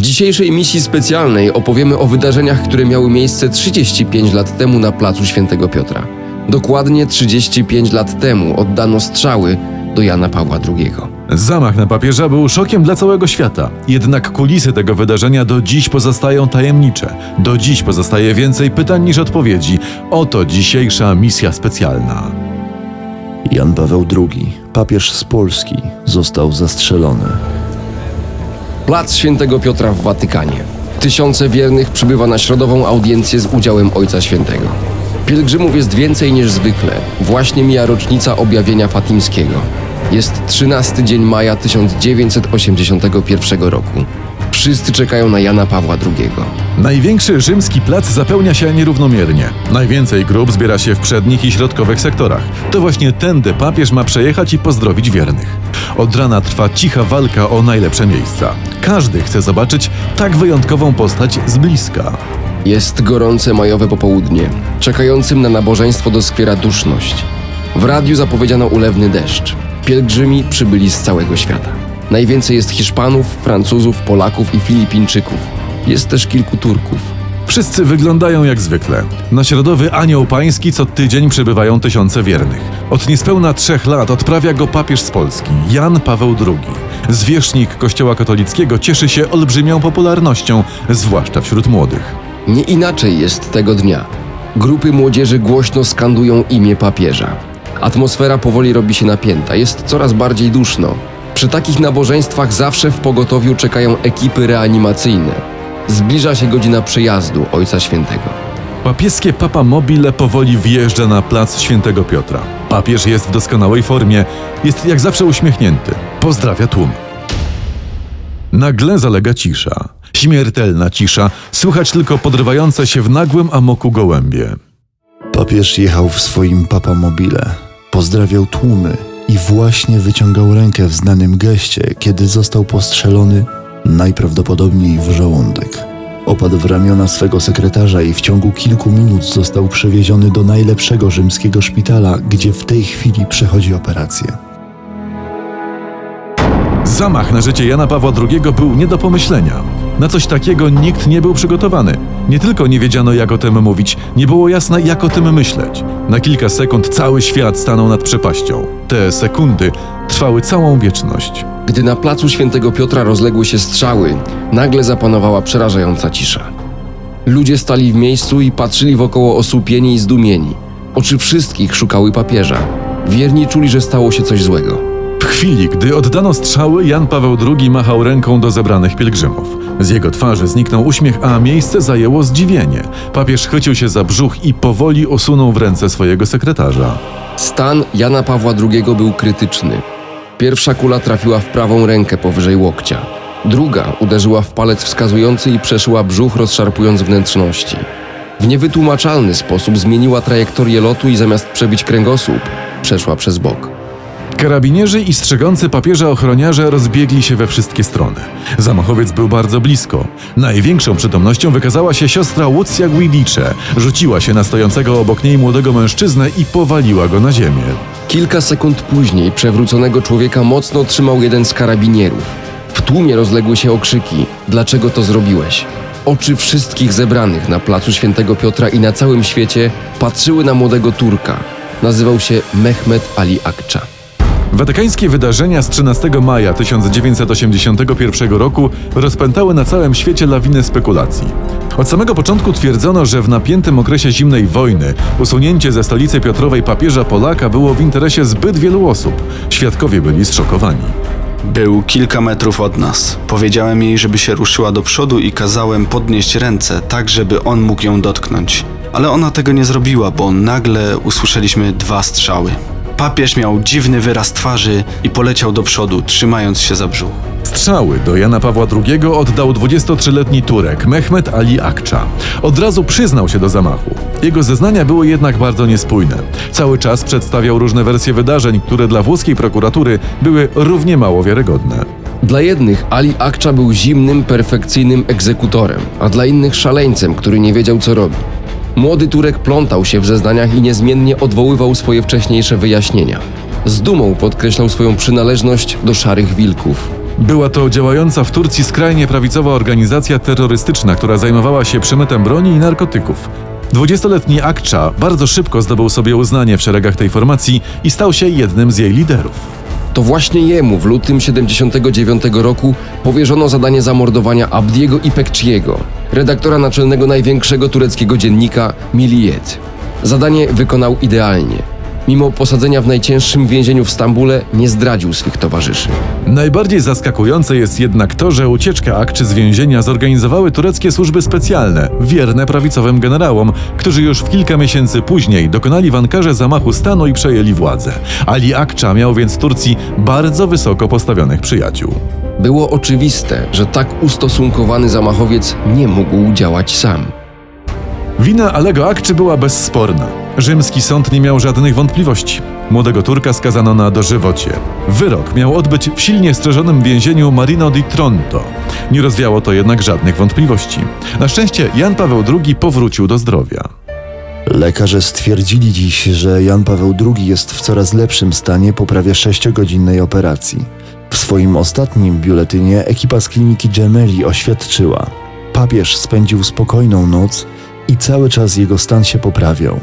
W dzisiejszej misji specjalnej opowiemy o wydarzeniach, które miały miejsce 35 lat temu na placu Świętego Piotra. Dokładnie 35 lat temu oddano strzały do Jana Pawła II. Zamach na papieża był szokiem dla całego świata. Jednak kulisy tego wydarzenia do dziś pozostają tajemnicze. Do dziś pozostaje więcej pytań niż odpowiedzi. Oto dzisiejsza misja specjalna. Jan Paweł II, papież z Polski, został zastrzelony. Plac Świętego Piotra w Watykanie. Tysiące wiernych przybywa na środową audiencję z udziałem Ojca Świętego. Pielgrzymów jest więcej niż zwykle. Właśnie mija rocznica objawienia fatimskiego. Jest 13 dzień maja 1981 roku. Wszyscy czekają na Jana Pawła II. Największy rzymski plac zapełnia się nierównomiernie. Najwięcej grup zbiera się w przednich i środkowych sektorach. To właśnie tędy papież ma przejechać i pozdrowić wiernych. Od rana trwa cicha walka o najlepsze miejsca. Każdy chce zobaczyć tak wyjątkową postać z bliska. Jest gorące majowe popołudnie. Czekającym na nabożeństwo doskwiera duszność. W radiu zapowiedziano ulewny deszcz. Pielgrzymi przybyli z całego świata. Najwięcej jest Hiszpanów, Francuzów, Polaków i Filipińczyków. Jest też kilku Turków. Wszyscy wyglądają jak zwykle. Na środowy anioł pański co tydzień przybywają tysiące wiernych. Od niespełna trzech lat odprawia go papież z Polski, Jan Paweł II. Zwierzchnik Kościoła katolickiego cieszy się olbrzymią popularnością, zwłaszcza wśród młodych. Nie inaczej jest tego dnia. Grupy młodzieży głośno skandują imię papieża. Atmosfera powoli robi się napięta, jest coraz bardziej duszno. Przy takich nabożeństwach zawsze w pogotowiu czekają ekipy reanimacyjne. Zbliża się godzina przejazdu Ojca Świętego. Papieskie Papa Mobile powoli wjeżdża na plac Świętego Piotra. Papież jest w doskonałej formie, jest jak zawsze uśmiechnięty. Pozdrawia tłum. Nagle zalega cisza. Śmiertelna cisza, słychać tylko podrywające się w nagłym amoku gołębie. Papież jechał w swoim papamobile, pozdrawiał tłumy i właśnie wyciągał rękę w znanym geście, kiedy został postrzelony najprawdopodobniej w żołądek. Opadł w ramiona swego sekretarza i w ciągu kilku minut został przewieziony do najlepszego rzymskiego szpitala, gdzie w tej chwili przechodzi operację. Zamach na życie Jana Pawła II był nie do pomyślenia. Na coś takiego nikt nie był przygotowany. Nie tylko nie wiedziano, jak o tym mówić, nie było jasne, jak o tym myśleć. Na kilka sekund cały świat stanął nad przepaścią. Te sekundy trwały całą wieczność. Gdy na placu Świętego Piotra rozległy się strzały, nagle zapanowała przerażająca cisza. Ludzie stali w miejscu i patrzyli wokoło osłupieni i zdumieni. Oczy wszystkich szukały papieża. Wierni czuli, że stało się coś złego. W chwili, gdy oddano strzały, Jan Paweł II machał ręką do zebranych pielgrzymów. Z jego twarzy zniknął uśmiech, a miejsce zajęło zdziwienie. Papież chwycił się za brzuch i powoli osunął w ręce swojego sekretarza. Stan Jana Pawła II był krytyczny. Pierwsza kula trafiła w prawą rękę powyżej łokcia. Druga uderzyła w palec wskazujący i przeszyła brzuch, rozszarpując wnętrzności. W niewytłumaczalny sposób zmieniła trajektorię lotu i zamiast przebić kręgosłup, przeszła przez bok. Karabinierzy i strzegący papieża ochroniarze rozbiegli się we wszystkie strony. Zamachowiec był bardzo blisko. Największą przytomnością wykazała się siostra Łucja Guidice. Rzuciła się na stojącego obok niej młodego mężczyznę i powaliła go na ziemię. Kilka sekund później przewróconego człowieka mocno trzymał jeden z karabinierów. W tłumie rozległy się okrzyki: Dlaczego to zrobiłeś? Oczy wszystkich zebranych na placu Świętego Piotra i na całym świecie patrzyły na młodego Turka. Nazywał się Mehmet Ali Akça. Watykańskie wydarzenia z 13 maja 1981 roku rozpętały na całym świecie lawinę spekulacji. Od samego początku twierdzono, że w napiętym okresie zimnej wojny usunięcie ze stolicy Piotrowej papieża Polaka było w interesie zbyt wielu osób. Świadkowie byli zszokowani. Był kilka metrów od nas. Powiedziałem jej, żeby się ruszyła do przodu i kazałem podnieść ręce, tak żeby on mógł ją dotknąć. Ale ona tego nie zrobiła, bo nagle usłyszeliśmy dwa strzały. Papież miał dziwny wyraz twarzy i poleciał do przodu, trzymając się za brzuch. Strzały do Jana Pawła II oddał 23-letni Turek Mehmet Ali Akça. Od razu przyznał się do zamachu. Jego zeznania były jednak bardzo niespójne. Cały czas przedstawiał różne wersje wydarzeń, które dla włoskiej prokuratury były równie mało wiarygodne. Dla jednych Ali Akcza był zimnym, perfekcyjnym egzekutorem, a dla innych szaleńcem, który nie wiedział co robi. Młody Turek plątał się w zeznaniach i niezmiennie odwoływał swoje wcześniejsze wyjaśnienia. Z dumą podkreślał swoją przynależność do szarych wilków. Była to działająca w Turcji skrajnie prawicowa organizacja terrorystyczna, która zajmowała się przemytem broni i narkotyków. Dwudziestoletni Akcza bardzo szybko zdobył sobie uznanie w szeregach tej formacji i stał się jednym z jej liderów. To właśnie jemu w lutym 79 roku powierzono zadanie zamordowania Abdiego Ipekciego, redaktora naczelnego największego tureckiego dziennika Milliyet. Zadanie wykonał idealnie. Mimo posadzenia w najcięższym więzieniu w Stambule nie zdradził swych towarzyszy. Najbardziej zaskakujące jest jednak to, że ucieczkę Akczy z więzienia zorganizowały tureckie służby specjalne, wierne prawicowym generałom, którzy już w kilka miesięcy później dokonali w Ankarze zamachu stanu i przejęli władzę. Ali Akcza miał więc w Turcji bardzo wysoko postawionych przyjaciół. Było oczywiste, że tak ustosunkowany zamachowiec nie mógł działać sam. Wina Alego Akczy była bezsporna. Rzymski sąd nie miał żadnych wątpliwości. Młodego Turka skazano na dożywocie. Wyrok miał odbyć w silnie strzeżonym więzieniu Marino di Tronto. Nie rozwiało to jednak żadnych wątpliwości. Na szczęście Jan Paweł II powrócił do zdrowia. Lekarze stwierdzili dziś, że Jan Paweł II jest w coraz lepszym stanie po prawie sześciogodzinnej operacji. W swoim ostatnim biuletynie ekipa z kliniki Gemelli oświadczyła: Papież spędził spokojną noc i cały czas jego stan się poprawiał.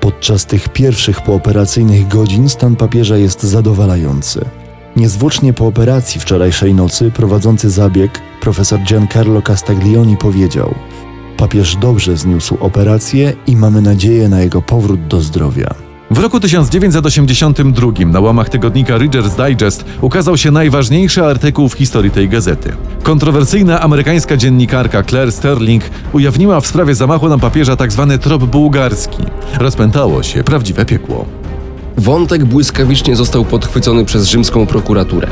Podczas tych pierwszych pooperacyjnych godzin stan papieża jest zadowalający. Niezwłocznie po operacji wczorajszej nocy prowadzący zabieg profesor Giancarlo Castaglioni powiedział: Papież dobrze zniósł operację i mamy nadzieję na jego powrót do zdrowia. W roku 1982 na łamach tygodnika Reader's Digest ukazał się najważniejszy artykuł w historii tej gazety. Kontrowersyjna amerykańska dziennikarka Claire Sterling ujawniła w sprawie zamachu na papieża tzw. Tak trop bułgarski. Rozpętało się prawdziwe piekło. Wątek błyskawicznie został podchwycony przez rzymską prokuraturę.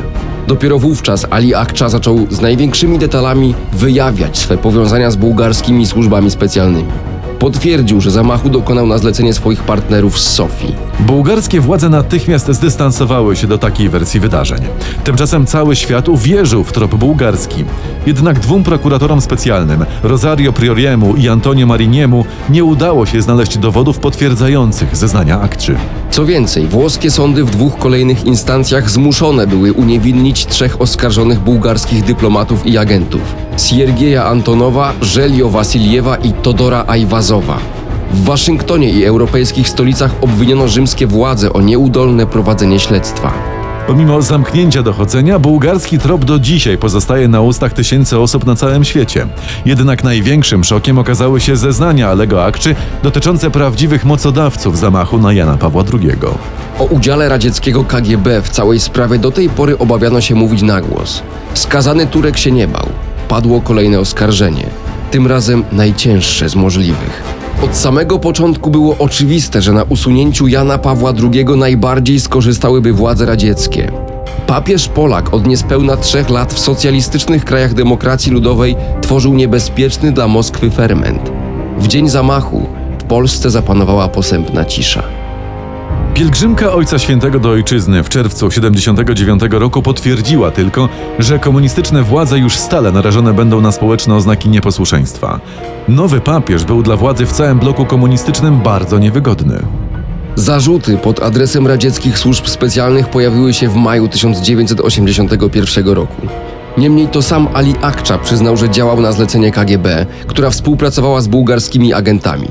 Dopiero wówczas Ali Akcza zaczął z największymi detalami wyjawiać swe powiązania z bułgarskimi służbami specjalnymi. Potwierdził, że zamachu dokonał na zlecenie swoich partnerów z Sofii. Bułgarskie władze natychmiast zdystansowały się do takiej wersji wydarzeń. Tymczasem cały świat uwierzył w trop bułgarski. Jednak dwóm prokuratorom specjalnym, Rosario Prioriemu i Antonio Mariniemu, nie udało się znaleźć dowodów potwierdzających zeznania Aktrzy. Co więcej, włoskie sądy w dwóch kolejnych instancjach zmuszone były uniewinnić trzech oskarżonych bułgarskich dyplomatów i agentów: Siergieja Antonowa, Żelio Wasiliewa i Todora Ajwazowa. W Waszyngtonie i europejskich stolicach obwiniono rzymskie władze o nieudolne prowadzenie śledztwa. Pomimo zamknięcia dochodzenia, bułgarski trop do dzisiaj pozostaje na ustach tysięcy osób na całym świecie. Jednak największym szokiem okazały się zeznania Alego Akczy dotyczące prawdziwych mocodawców zamachu na Jana Pawła II. O udziale radzieckiego KGB w całej sprawie do tej pory obawiano się mówić na głos. Skazany Turek się nie bał. Padło kolejne oskarżenie, tym razem najcięższe z możliwych. Od samego początku było oczywiste, że na usunięciu Jana Pawła II najbardziej skorzystałyby władze radzieckie. Papież Polak od niespełna trzech lat w socjalistycznych krajach demokracji ludowej tworzył niebezpieczny dla Moskwy ferment. W dzień zamachu w Polsce zapanowała posępna cisza. Pielgrzymka Ojca Świętego do Ojczyzny w czerwcu 79 roku potwierdziła tylko, że komunistyczne władze już stale narażone będą na społeczne oznaki nieposłuszeństwa. Nowy papież był dla władzy w całym bloku komunistycznym bardzo niewygodny. Zarzuty pod adresem radzieckich służb specjalnych pojawiły się w maju 1981 roku. Niemniej to sam Ali Akcza przyznał, że działał na zlecenie KGB, która współpracowała z bułgarskimi agentami.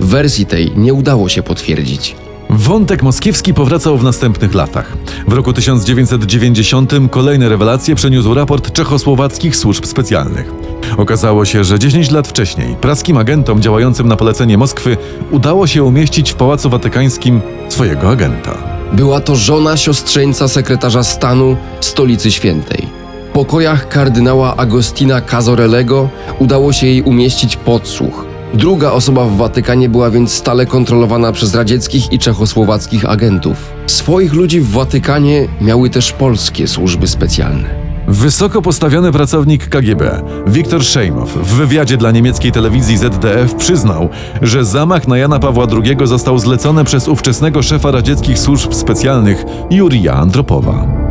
Wersji tej nie udało się potwierdzić. Wątek moskiewski powracał w następnych latach. W roku 1990 kolejne rewelacje przeniósł raport czechosłowackich służb specjalnych. Okazało się, że 10 lat wcześniej praskim agentom działającym na polecenie Moskwy udało się umieścić w Pałacu Watykańskim swojego agenta. Była to żona siostrzeńca sekretarza stanu Stolicy Świętej. W pokojach kardynała Agostina Cazorelego udało się jej umieścić podsłuch – Druga osoba w Watykanie była więc stale kontrolowana przez radzieckich i czechosłowackich agentów. Swoich ludzi w Watykanie miały też polskie służby specjalne. Wysoko postawiony pracownik KGB, Wiktor Szejmow, w wywiadzie dla niemieckiej telewizji ZDF przyznał, że zamach na Jana Pawła II został zlecony przez ówczesnego szefa radzieckich służb specjalnych Jurija Andropowa.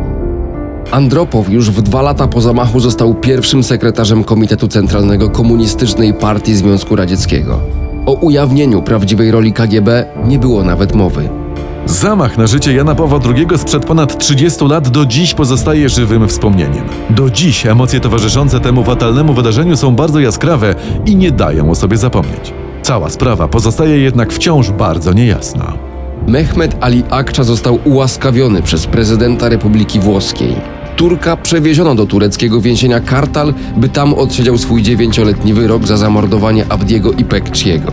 Andropow już w dwa lata po zamachu został pierwszym sekretarzem Komitetu Centralnego Komunistycznej Partii Związku Radzieckiego. O ujawnieniu prawdziwej roli KGB nie było nawet mowy. Zamach na życie Jana Pawła II sprzed ponad 30 lat do dziś pozostaje żywym wspomnieniem. Do dziś emocje towarzyszące temu fatalnemu wydarzeniu są bardzo jaskrawe i nie dają o sobie zapomnieć. Cała sprawa pozostaje jednak wciąż bardzo niejasna. Mehmet Ali Akcza został ułaskawiony przez prezydenta Republiki Włoskiej. Turka przewieziono do tureckiego więzienia Kartal, by tam odsiedział swój dziewięcioletni wyrok za zamordowanie Abdiego i Pekciego.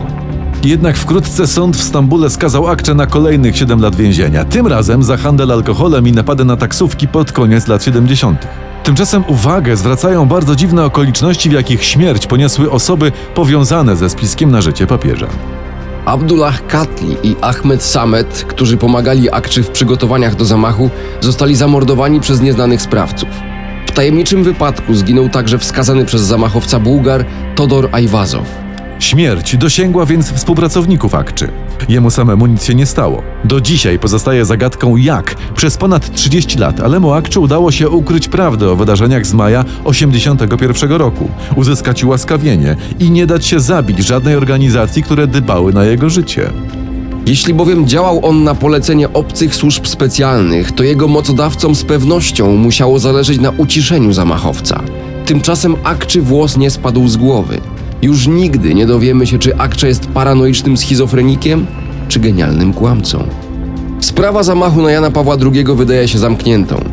Jednak wkrótce sąd w Stambule skazał Akcze na kolejnych 7 lat więzienia, tym razem za handel alkoholem i napady na taksówki pod koniec lat 70. Tymczasem uwagę zwracają bardzo dziwne okoliczności, w jakich śmierć poniosły osoby powiązane ze spiskiem na życie papieża. Abdullah Katli i Ahmed Samet, którzy pomagali Akczy w przygotowaniach do zamachu, zostali zamordowani przez nieznanych sprawców. W tajemniczym wypadku zginął także wskazany przez zamachowca Bułgar Todor Ajwazow. Śmierć dosięgła więc współpracowników Akczy. Jemu samemu nic się nie stało. Do dzisiaj pozostaje zagadką jak przez ponad 30 lat Alemu Akczy udało się ukryć prawdę o wydarzeniach z maja 81 roku, uzyskać ułaskawienie i nie dać się zabić żadnej organizacji, które dbały na jego życie. Jeśli bowiem działał on na polecenie obcych służb specjalnych, to jego mocodawcom z pewnością musiało zależeć na uciszeniu zamachowca. Tymczasem Akczy włos nie spadł z głowy. Już nigdy nie dowiemy się, czy Akcza jest paranoicznym schizofrenikiem, czy genialnym kłamcą. Sprawa zamachu na Jana Pawła II wydaje się zamkniętą.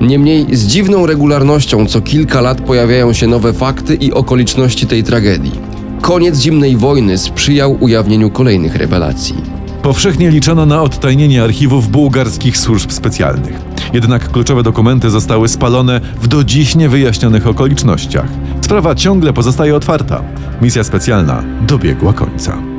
Niemniej z dziwną regularnością co kilka lat pojawiają się nowe fakty i okoliczności tej tragedii. Koniec zimnej wojny sprzyjał ujawnieniu kolejnych rewelacji. Powszechnie liczono na odtajnienie archiwów bułgarskich służb specjalnych. Jednak kluczowe dokumenty zostały spalone w do dziś niewyjaśnionych okolicznościach. Sprawa ciągle pozostaje otwarta. Misja specjalna dobiegła końca.